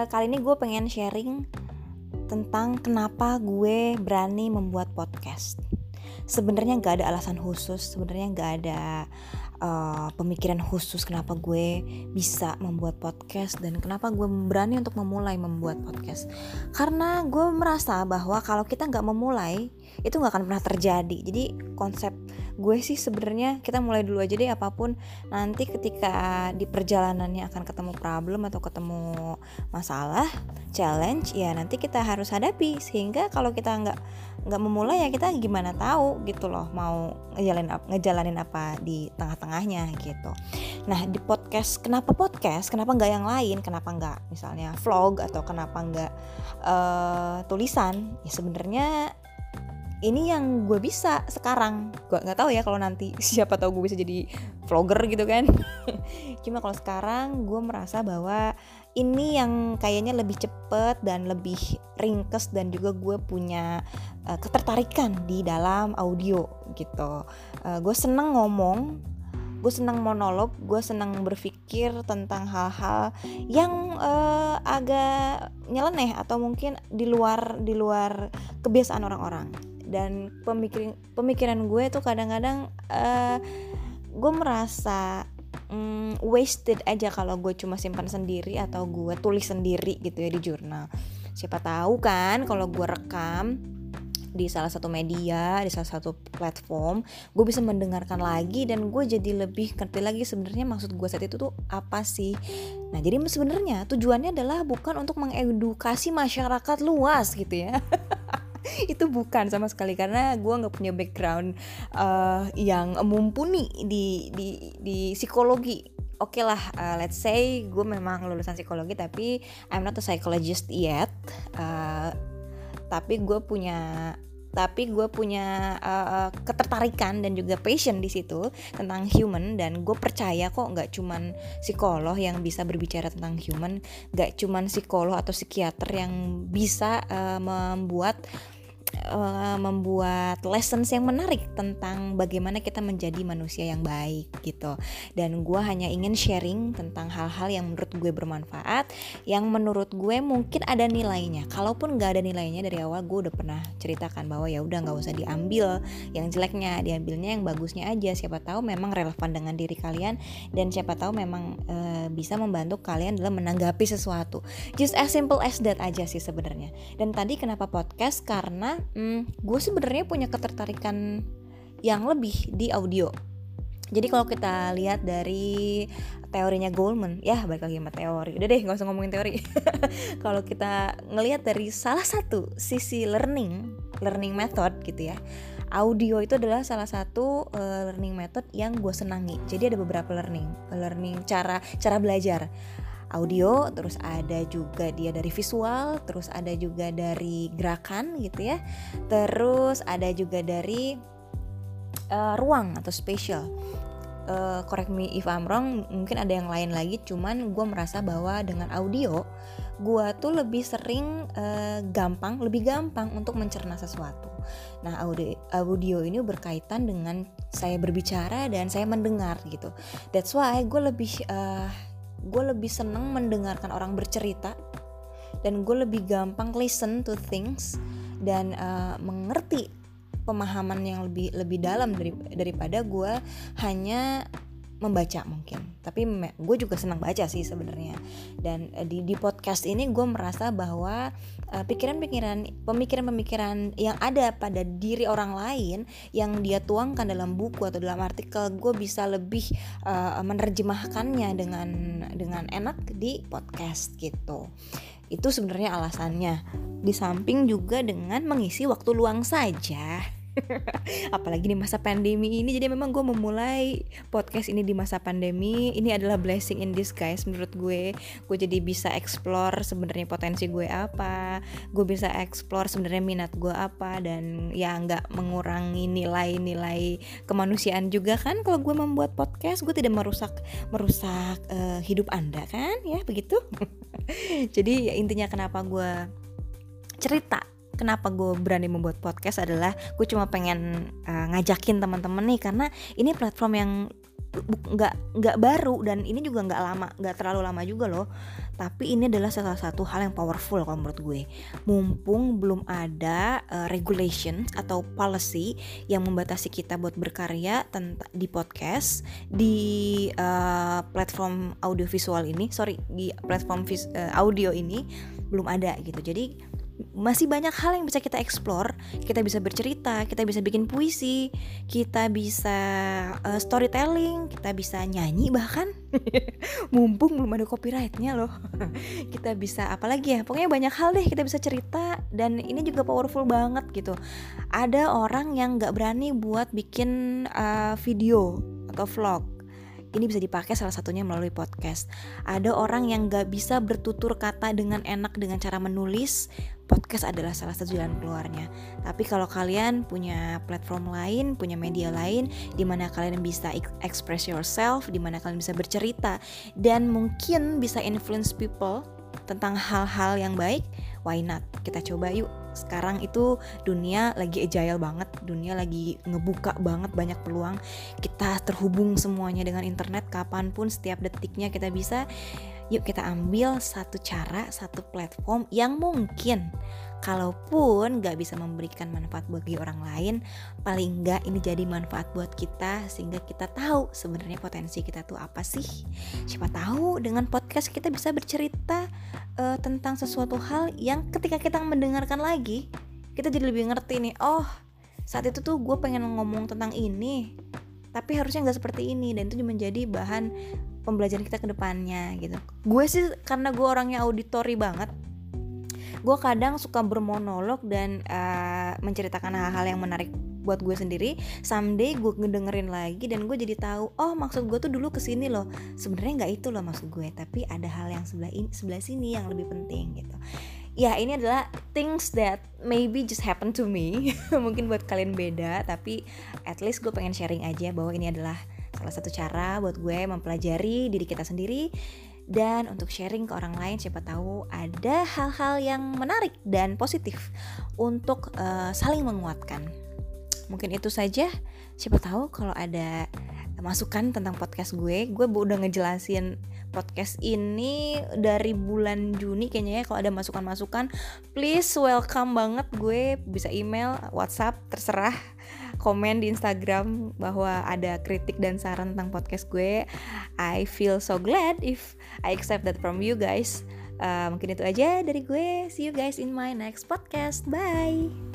uh, kali ini gue pengen sharing tentang kenapa gue berani membuat podcast. Sebenarnya nggak ada alasan khusus, sebenarnya nggak ada uh, pemikiran khusus kenapa gue bisa membuat podcast dan kenapa gue berani untuk memulai membuat podcast. Karena gue merasa bahwa kalau kita nggak memulai itu nggak akan pernah terjadi. Jadi konsep gue sih sebenarnya kita mulai dulu aja deh apa pun. Nanti ketika di perjalanannya akan ketemu problem atau ketemu masalah challenge ya nanti kita harus hadapi. Sehingga kalau kita nggak nggak memulai ya kita gimana tahu gitu loh mau ngejalanin ngejalanin apa di tengah-tengahnya gitu. Nah di podcast kenapa podcast? Kenapa nggak yang lain? Kenapa nggak misalnya vlog atau kenapa nggak uh, tulisan? Ya sebenarnya ini yang gue bisa sekarang. Gue nggak tahu ya kalau nanti siapa tahu gue bisa jadi vlogger gitu kan. Cuma kalau sekarang gue merasa bahwa ini yang kayaknya lebih cepet dan lebih ringkes dan juga gue punya uh, ketertarikan di dalam audio gitu. Uh, gue seneng ngomong gue senang monolog gue senang berpikir tentang hal-hal yang uh, agak nyeleneh atau mungkin di luar di luar kebiasaan orang-orang. Dan pemikiran pemikiran gue tuh kadang-kadang uh, gue merasa um, wasted aja kalau gue cuma simpan sendiri atau gue tulis sendiri gitu ya di jurnal. Siapa tahu kan kalau gue rekam di salah satu media di salah satu platform gue bisa mendengarkan lagi dan gue jadi lebih ngerti lagi sebenarnya maksud gue saat itu tuh apa sih. Nah jadi sebenarnya tujuannya adalah bukan untuk mengedukasi masyarakat luas gitu ya. Itu bukan sama sekali karena gue nggak punya background uh, yang mumpuni di di di psikologi. Oke okay lah uh, let's say gue memang lulusan psikologi tapi I'm not a psychologist yet uh, tapi gue punya tapi gue punya uh, ketertarikan dan juga passion di situ tentang human. Dan gue percaya kok nggak cuman psikolog yang bisa berbicara tentang human nggak cuman psikolog atau psikiater yang bisa uh, membuat uh, membuat lessons yang menarik tentang bagaimana kita menjadi manusia yang baik gitu. Dan gue hanya ingin sharing tentang hal-hal yang menurut gue bermanfaat yang menurut gue mungkin ada nilainya. Kalaupun nggak ada nilainya dari awal gue udah pernah ceritakan bahwa ya udah nggak usah diambil yang jeleknya diambilnya yang bagusnya aja. Siapa tahu memang relevan dengan diri kalian dan siapa tahu memang uh, bisa membantu kalian dalam menanggapi sesuatu. Just as simple as that aja sih sebenarnya. Dan tadi kenapa podcast? Karena hmm, gue sebenarnya punya ketertarikan yang lebih di audio jadi kalau kita lihat dari teorinya Goldman, ya balik lagi sama teori. Udah deh, nggak usah ngomongin teori. kalau kita ngelihat dari salah satu sisi learning, learning method gitu ya, audio itu adalah salah satu uh, learning method yang gue senangi. Jadi ada beberapa learning, learning cara cara belajar audio, terus ada juga dia dari visual, terus ada juga dari gerakan gitu ya. Terus ada juga dari uh, ruang atau spatial. Uh, correct me if I'm wrong, mungkin ada yang lain lagi, cuman gue merasa bahwa dengan audio gue tuh lebih sering uh, gampang, lebih gampang untuk mencerna sesuatu. Nah, audio audio ini berkaitan dengan saya berbicara dan saya mendengar gitu. That's why gue lebih uh, gue lebih seneng mendengarkan orang bercerita dan gue lebih gampang listen to things dan uh, mengerti pemahaman yang lebih lebih dalam dari, daripada gue hanya membaca mungkin. Tapi gue juga senang baca sih sebenarnya. Dan uh, di di podcast ini gue merasa bahwa pikiran pikiran-pikiran pemikiran-pemikiran yang ada pada diri orang lain yang dia tuangkan dalam buku atau dalam artikel gue bisa lebih uh, menerjemahkannya dengan dengan enak di podcast gitu. Itu sebenarnya alasannya. Di samping juga dengan mengisi waktu luang saja apalagi di masa pandemi ini. Jadi memang gue memulai podcast ini di masa pandemi. Ini adalah blessing in disguise menurut gue. Gue jadi bisa explore sebenarnya potensi gue apa. Gue bisa explore sebenarnya minat gue apa. Dan ya nggak mengurangi nilai-nilai kemanusiaan juga kan. Kalau gue membuat podcast gue tidak merusak merusak uh, hidup anda kan? Ya begitu? Jadi ya, intinya kenapa gue cerita kenapa gue berani membuat podcast adalah gue cuma pengen uh, ngajakin teman-teman nih karena ini platform yang nggak nggak baru dan ini juga nggak lama nggak terlalu lama juga loh. Tapi ini adalah salah satu hal yang powerful kalau menurut gue. Mumpung belum ada uh, regulation atau policy yang membatasi kita buat berkarya di podcast di uh, platform audiovisual ini sorry di platform vis, uh, audio ini belum ada gitu. Jadi masih banyak hal yang bisa kita explore. Kita bisa bercerita kita bisa bikin puisi kita bisa uh, storytelling kita bisa nyanyi bahkan. Mumpung belum ada copyrightnya loh. Kita bisa apalagi ya pokoknya banyak hal deh kita bisa cerita dan ini juga powerful banget gitu. Ada orang yang nggak berani buat bikin uh, video atau vlog. Ini bisa dipakai salah satunya melalui podcast. Ada orang yang gak bisa bertutur kata dengan enak dengan cara menulis, podcast adalah salah satu jalan keluarnya. Tapi kalau kalian punya platform lain, punya media lain, di mana kalian bisa express yourself, di mana kalian bisa bercerita, dan mungkin bisa influence people tentang hal-hal yang baik, why not? Kita coba yuk sekarang itu dunia lagi agile banget dunia lagi ngebuka banget banyak peluang kita terhubung semuanya dengan internet kapan pun setiap detiknya kita bisa yuk kita ambil satu cara satu platform yang mungkin kalaupun gak bisa memberikan manfaat bagi orang lain paling nggak ini jadi manfaat buat kita sehingga kita tahu sebenarnya potensi kita tuh apa sih. Siapa tahu dengan podcast kita bisa bercerita uh, tentang sesuatu hal yang ketika kita mendengarkan lagi kita jadi lebih ngerti nih oh saat itu tuh gue pengen ngomong tentang ini tapi harusnya nggak seperti ini. Dan itu menjadi bahan pembelajaran kita ke depannya gitu. Gue sih karena gue orangnya auditori banget gue kadang suka bermonolog dan uh, menceritakan hal-hal yang menarik buat gue sendiri. Someday gue ngedengerin lagi dan gue jadi tahu oh maksud gue tuh dulu ke sini loh. Sebenarnya nggak itu loh maksud gue tapi ada hal yang sebelah ini sebelah sini yang lebih penting gitu. Ya ini adalah things that maybe just happen to me. Mungkin buat kalian beda tapi at least gue pengen sharing aja bahwa ini adalah salah satu cara buat gue mempelajari diri kita sendiri dan untuk sharing ke orang lain siapa tahu ada hal-hal yang menarik dan positif untuk uh, saling menguatkan. Mungkin itu saja. Siapa tahu kalau ada masukan tentang podcast gue, gue udah ngejelasin podcast ini dari bulan Juni kayaknya ya kalau ada masukan-masukan please welcome banget gue bisa email WhatsApp terserah komen di Instagram bahwa ada kritik dan saran tentang podcast gue. I feel so glad if I accept that from you guys. Uh, mungkin itu aja dari gue. See you guys in my next podcast. Bye